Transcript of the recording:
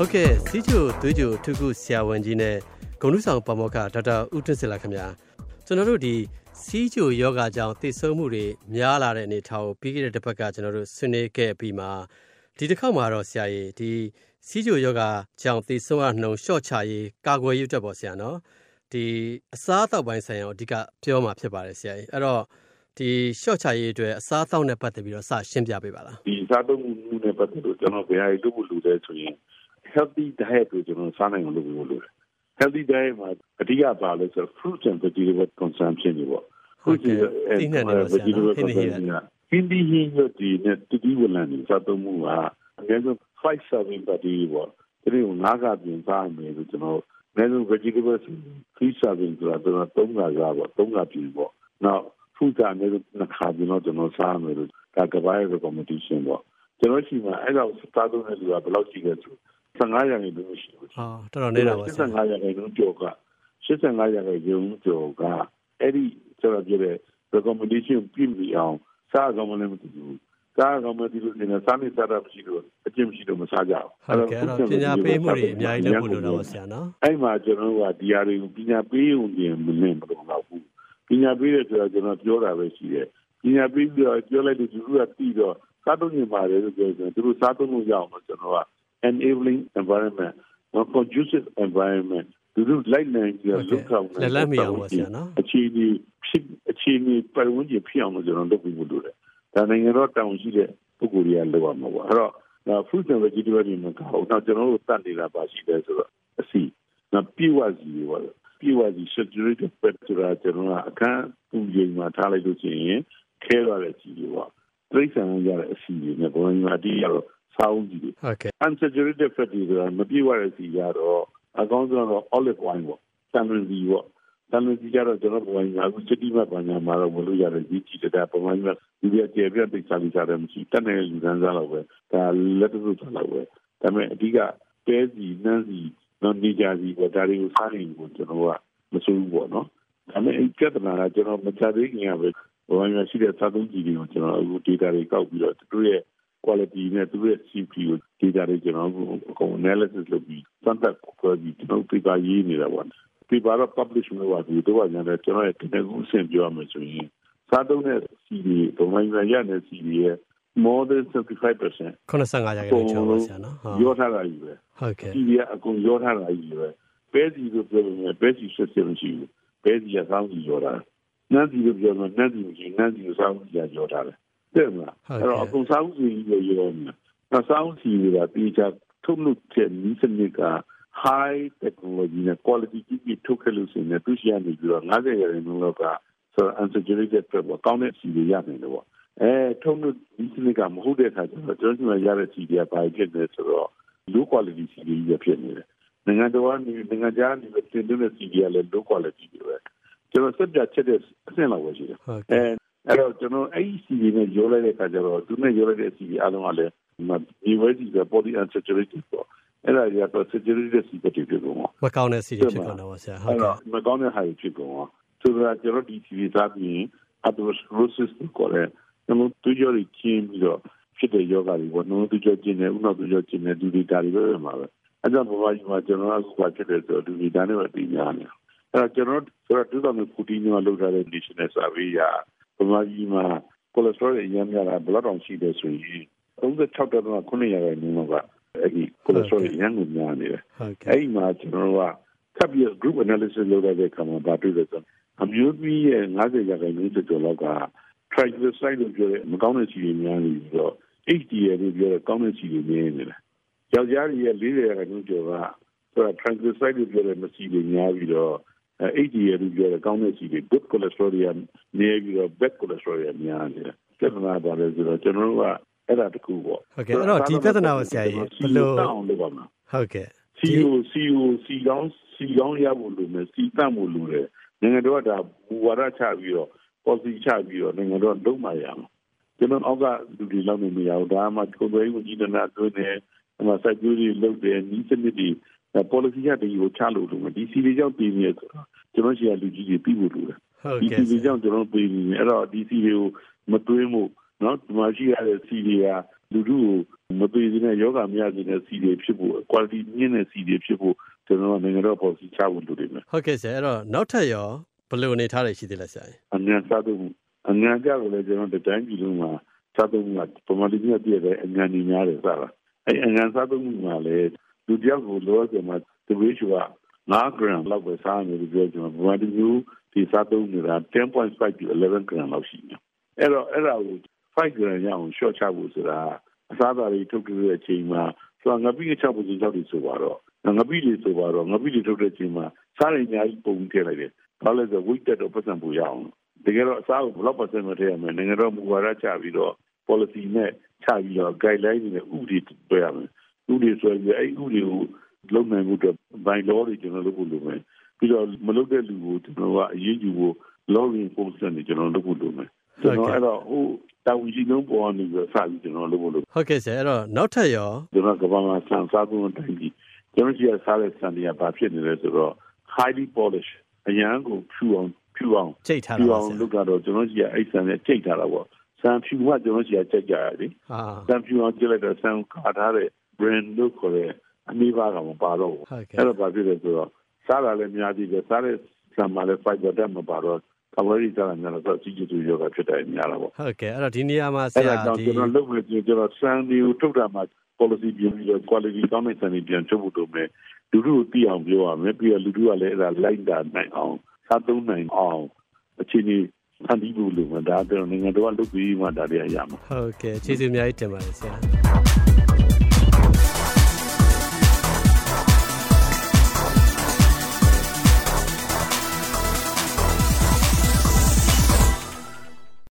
ဟုတ်ကဲ့စီချိုသွေးချိုထုခုဆရာဝန်ကြီးနဲ့ဂုဏ်ထူးဆောင်ပါမောက္ခဒေါက်တာဦးထွန်းစင်လာခင်ဗျာကျွန်တော်တို့ဒီစီချိုယောဂကြောင့်သိဆုံးမှုတွေများလာတဲ့အနေထားကိုပြီးခဲ့တဲ့တစ်ပတ်ကကျွန်တော်တို့ဆွေးနွေးခဲ့ပြီးမှဒီတစ်ခေါက်မှာတော့ဆရာကြီးဒီစီချိုယောဂကြောင့်သိဆုံးရနှုံရှော့ချရေးကာကွယ်ရေးအတွက်ပေါ့ဆရာနော်ဒီအစားအသောက်ပိုင်းဆိုင်ရာအဓိကပြောမှာဖြစ်ပါတယ်ဆရာကြီးအဲ့တော့ဒီရှော့ချရေးအတွက်အစားအသောက်နဲ့ပတ်သက်ပြီးတော့စရှင်းပြပေးပါလားဒီစားသုံးမှုနဲ့ပတ်သက်လို့ကျွန်တော်ဘယ်ဟာလုပ်ဖို့လိုလဲဆိုရင် healthy diet ကိုကျွန်တော်စားနိုင်အောင်လုပ်ဖို့လိုတယ် healthy diet မှာအဓိကပါလဲဆို fruit and vegetable consumption တွေပေါ့ fruit and vegetable consumption ဟင်းဒီဟင်းရွက်ဒီနဲ့တတိဝလန်ဒီစားသုံးမှုကအများဆုံး5 serving per day ပေါ့ဒီလိုငါးကပြင်စားမယ်ဆိုကျွန်တော်အများဆုံး vegetable 3 serving ဆိုတာတော့3ကစားပေါ့3ကပြင်ပေါ့နောက် fruit ကအများဆုံးနှစ်ခါပြင်တော့ကျွန်တော်စားမယ်လို့ဒါကဘာရဲ့ recommendation ပေါ့ကျွန်တော်ရှိမှာအဲ့တော့စားသုံးတဲ့လူကဘယ်လောက်ရှိလဲဆို 15ရာခိုင်နှုန်းရှိဘူးဟာတော်တော်နေတာပါ15ရာခိုင်နှုန်းကျော်က85ရာခိုင်နှုန်းကျော်ကအဲ့ဒီကျွန်တော်ပြောတဲ့ recommendation ပြည့်မီအောင်စားကောင်းမလဲမသိဘူးစားကောင်းမသိလို့နေစားနေစားတာမရှိလို့အကျင့်မရှိလို့မစားကြဘူးဟုတ်ကဲ့အဲ့တော့ပညာပေးမှုတွေအများကြီးလုပ်ဖို့လိုတော့ပါဆရာနော်အဲ့မှာကျွန်တော်ကဒီဟာတွေကိုပညာပေးုံပြင်မနေမလို့တော့ဘူးပညာပေးတဲ့ဆိုတာကျွန်တော်ပြောတာပဲရှိတယ်ပညာပေးပြီးတော့ပြောလိုက်တဲ့သူကတီးတော့စားသုံးနေပါတယ်လို့ပြောတယ်သူတို့စားသုံးလို့ရအောင်လို့ကျွန်တော်က enabling environment not conducive environment သူတို့လိုက်နိုင်ကြလုထောင်နေလက်လက်မရဘူးဆရာနော်အခြေအနေဖြစ်အခြေအနေပတ်ဝန်းကျင်ဖြစ်အောင်လို့ကျွန်တော်လုပ်ပြီးလို့တယ်ဒါနိုင်ငံတော်တောင်းရှိတဲ့ပုဂ္ဂိုလ်တွေကလုပ်ရမှာပေါ့အဲ့တော့ fruit and vegetable တွေမကောက်တော့ကျွန်တော်တို့တတ်နေတာပါရှိတယ်ဆိုတော့အစီနော်ပြည့်ဝစီပေါ့ပြည့်ဝစီ saturated fat ဆိုတာကျွန်တော်ကအခန်းပူချိန်မှာထားလိုက်လို့ရှိရင်ခဲရတဲ့စီတွေပေါ့တိရစ္ဆာန်ရတဲ့အစီတွေနဲ့ဘုံမှာတီးရတော့ ဆောင်းကြီးတွေဟုတ်ကဲ့ unsaturated fat တွေဆိုတာမပြည့်ဝတဲ့စီကြတော့အကောင်းဆုံးတော့ olive oil ပေါ့တန်လွင်စီပေါ့တန်လွင်စီကြတော့ကျွန်တော်ဘဝညာအခုစတိမပညာမှာတော့မလို့ရတယ်ဒီကြည့်တဲ့ပုံမှန်ကဒီပြကျေပြတိတ်စားလိစားတယ်မရှိတတ်တဲ့လူတန်းစားလောက်ပဲဒါလက်တစုစားလောက်ပဲဒါပေမဲ့အဓိကပဲစီနန်းစီနော်နေကြစီပေါ့ဒါတွေကိုစားရင်ကိုကျွန်တော်ကမစိုးဘူးပေါ့နော်ဒါပေမဲ့အဲ့ပြဿနာကကျွန်တော်မချသေးခင်ကပဲဘဝညာရှိတဲ့စားသုံးကြည့်တွေကိုကျွန်တော်အခု data တွေကောက်ပြီးတော့သူတို့ရဲ့ quality နဲ့သူရဲ့ CPU data တွေကျွန်တော်အကုန် analysis လုပ်ပြီးစမ်းသပ်ခေါ်ပြီးကျွန်တော် paper ရေးနေတာပေါ့ paper တော့ publish မလုပ်ပါဘူးတော့ညာတယ်ကျွန်တော်ရဲ့တကယ်ကိုအဆင့်ပြောရမယ်ဆိုရင်စားသုံးတဲ့ CD ဘုံမှန်ရတဲ့ CD ရဲ့ more than 75% 95ရာခိုင်နှုန်းကျော်ပါဆရာနော်ရောထားတာကြီးပဲဟုတ်ကဲ့ CD ကအကုန်ရောထားတာကြီးပဲပဲစီလို့ပြောလို့ပဲစီ system ရှိဘူးပဲစီကစောင်းစီရောတာနန်းစီလို့ပြောလို့နန်းစီမရှိနန်းစီကိုစောင်းစီကရောထားတယ် တဲ့မလားအဲ့တော့အကုန်စောင်းစီကိုရောနေတာနောက်စောင်းစီကတေချာထုတ်လို့တဲ့နည်းစနစ်က high technology နဲ့ quality ကြီးကြီးထုတ်ခဲ့လို့ဆိုရင်သူရှိရနေပြီးတော့90ရာခိုင်နှုန်းလောက်ကဆို unsaturated fat ပေါ့ကောင်းတဲ့စီတွေရနိုင်တယ်ပေါ့အဲထုတ်လို့ဒီစနစ်ကမဟုတ်တဲ့အခါကျတော့ကျွန်တော်တို့ရတဲ့စီတွေကဘာဖြစ်လဲဆိုတော့ low quality စီတွေဖြစ်နေတယ်နိုင်ငံတော်ကနေနိုင်ငံခြားနေတင်သွင်းတဲ့စီတွေကလည်း low quality တွေပဲကျွန်တော်စက်ပြချက်တဲ့အဆင့်လောက်ပဲရှိတယ်အဲ အဲ့တော့ကျွန်တော်အဲ့ဒီစီတွေနဲ့ရောလိုက်တဲ့အခါကျတော့သူနဲ့ရောလိုက်တဲ့စီတွေအားလုံးကလည်းဒီဝဲစီက poly unsaturated ပေါ့အဲ့ဒါကြီးကတော့ saturated စီတွေဖြစ်ကုန်မကောင်းတဲ့စီတွေဖြစ်ကုန်တော့ဆရာဟုတ်ကဲ့မကောင်းတဲ့ဟာတွေဖြစ်ကုန်အောင်ဆိုတော့ကျွန်တော်ဒီစီတွေသားပြီး atherosclerosis ကိုလည်းကျွန်တော်တို့ကြော်ကြီးချင်းပြီးတော့ဖြစ်တဲ့ယောဂတွေပေါ့နော်သူကြော်ချင်းနဲ့ဥနောက်သူကြော်ချင်းနဲ့ဒူဒီတာတွေပဲမှာပဲအဲ့တော့ဘဝကြီးမှာကျွန်တော်ကခုဖြစ်တယ်ဆိုတော့ဒူဒီတာနဲ့ပဲသိများနေအဲ့တော့ကျွန်တော်ဆိုတော့2014မှာလုပ်ထားတဲ့ national survey ရ ဘဝကြီးမှာ cholesterol အရင်များတာဘလောက်တောင်ရှိတယ်ဆိုရင်36.9ရာခိုင်နှုန်းကအဲ့ဒီ cholesterol အရင်ကများနေတယ်အဲ့ဒီမှာကျွန်တော်ကထပ်ပြီး group analysis လုပ်တဲ့အခါမှာဘာတွေ့လဲဆိုအမျိုးသမီးရဲ့90ရာခိုင်နှုန်းကျော်လောက်က triglyceride လို့ပြောတဲ့မကောင်းတဲ့ဆီတွေများနေပြီးတော့ HDL လို့ပြောတဲ့ကောင်းတဲ့ဆီတွေနည်းနေတယ်။ယောက်ျားတွေရဲ့40ရာခိုင်နှုန်းကျော်ကဆိုတော့ triglyceride လို့ပြောတဲ့မဆီတွေများပြီးတော့ HDL လို့ပြောတဲ့ကောင်းတဲ့ဆီတွေ good cholesterol တွေနည်းပြီးတော့ bad cholesterol တွေများနေတယ်။ပြဿနာပါလဲဆိုတော့ကျွန်တော်တို့ကအဲ့ဒါတခုပေါ့။ဟုတ်ကဲ့အဲ့တော့ဒီပြဿနာကိုဆရာကြီးဘယ်လိုအောင်လုပ်ပါမလဲ။ဟုတ်ကဲ့ CO CO စီကောင်းစီကောင်းရဖို့လိုမယ်စီတတ်ဖို့လိုတယ်နိုင်ငံတော်ကဒါမူဝါဒချပြီးတော့ policy ချပြီးတော့နိုင်ငံတော်လုံးမရအောင်ကျွန်တော်အောက်ကလူတွေလောက်နေမရဘူးဒါမှကိုယ်တော်ရေးဝန်ကြီးဌာနအတွင်းနဲ့အမှစိုက်ပျိုးရေးလုပ်တယ်ဤစနစ်တွေ policy ကတည်းကိုချလို့လို့ဒီစီတွေကြောင့်ပြည်နေဆိုတော့ကျွန်တော်ရှိရလူကြီးတွေပြီးဖို့လိုတယ်ဒီစီတွေကြောင့်ကျွန်တော်ပြည်နေအဲ့တော့ဒီစီတွေကိုမတွေးမှုနော်ဒီမှာရှိရတဲ့စီတွေကလူလူကိုမပေးသေးတဲ့ယောဂများစေတဲ့စီတွေဖြစ်ဖို့ quality မြင့်တဲ့စီတွေဖြစ်ဖို့ကျွန်တော်နိုင်ငံတော် policy ချဖို့လိုတယ်မယ်ဟုတ်ကဲ့ဆရာအဲ့တော့နောက်ထပ်ရောဘယ်လိုအနေထားတွေရှိသေးလဲဆရာအမြန်စားတော့အမြန်ကြလို့လည်းကျွန်တော်တိုင်းပြည်လုံးမှာစားတော့မှာပမာတိမြတ်ပြည့်တဲ့အမြန်ကြီးများတယ်စားလားအဲ့အမြန်စားတော့မှာလည်း လူတယောက်ကိုလောဆယ်မှာတဝေးချူက9 gram လောက်ပဲစားနေလို့ပြောကျွန်တော်ပမာတိမျိုးဒီစားတော့နေတာ10.5 to 11 gram လောက်ရှိတယ်အဲ့တော့အဲ့ဒါကို5 gram ရအောင် short ချဖို့ဆိုတာအစားအစာတွေထုတ်ကြတဲ့အချိန်မှာဆိုငါပြီး6ပုံစံ6တွေဆိုပါတော့ငါပြီးတွေဆိုပါတော့ငါပြီးတွေထုတ်တဲ့အချိန်မှာစားရည်အများကြီးပုံထည့်လိုက်တယ်ဘာလဲဆို weight တက်တော့ပတ်စံပူရအောင်တကယ်တော့အစားကိုဘယ်လောက်ပတ်စံမထည့်ရမလဲနိုင်ငံတော်မူဝါဒချပြီးတော့ policy နဲ့ချပြီးတော့ guideline တွေနဲ့ဥပဒေပြရမယ် ဥပဒေဆိုရင်အဲ့ဥပဒေကိုလုံနိုင်မှုအတွက် by law တွေကျွန်တော်လုပ်ဖို့လိုမယ်ပြီးတော့မလုပ်တဲ့လူကိုကျွန်တော်ကအရေးယူဖို့ law enforcement တွေကျွန်တော်လုပ်ဖို့လိုမယ်ကျွန်တော်အဲ့တော့ဟိုတာဝန်ရှိဆုံးပေါ်နေပြီးစပြီးကျွန်တော်လုပ်ဖို့လိုဟုတ်ကဲ့ဆရာအဲ့တော့နောက်ထပ်ရောကျွန်တော်ကဘာမှစံစားဖို့တိုင်းကြီးကျွန်တော်ကြီးစားတဲ့စံတွေကဘာဖြစ်နေလဲဆိုတော့ highly polish အရန်ကိုဖြူအောင်ဖြူအောင်ကြိတ်ထားတာဖြူအောင်လုပ်တော့ကျွန်တော်ကြီးကအဲ့စံနဲ့ကြိတ်ထားတာပေါ့စံဖြူကကျွန်တော်ကြီးကကြိတ်ကြရတယ်စံဖြူအောင်ကြိတ်လိုက်တော့စံကာထားတဲ့ brand လို့ခေါ်တဲ့အမိဘကမပါတော့ဘူးအဲ့တော့ဘာဖြစ်လဲဆိုတော့စားတာလည်းများသေးတယ်စားတဲ့စံမှာလည်း fiber တက်မပါတော့ကဝရီစားများတော့စီကျူယောဂဖြစ်တယ်များလာပေါ့ဟုတ်ကဲ့အဲ့တော့ဒီနေရာမှာဆရာဒီကျွန်တော်လုပ်မယ်ကျွန်တော်စံဒီကိုထုတ်တာမှာ policy ပြင်ပြီးတော့ quality ကောင်းတဲ့စံတွေပြန်ချုပ်ဖို့တော့မယ်လူလူကိုသိအောင်ပြောရမယ်ပြီးတော့လူလူကလည်းအဲ့ဒါလိုက်တာနိုင်အောင်စားသုံးနိုင်အောင်အခြေအနေဖန်တီးဖို့လိုမှာဒါတော့နိုင်ငံတော်ကလုပ်ပြီးမှဒါတွေရမှာဟုတ်ကဲ့ကျေးဇူးအများကြီးတင်ပါတယ်ဆရာ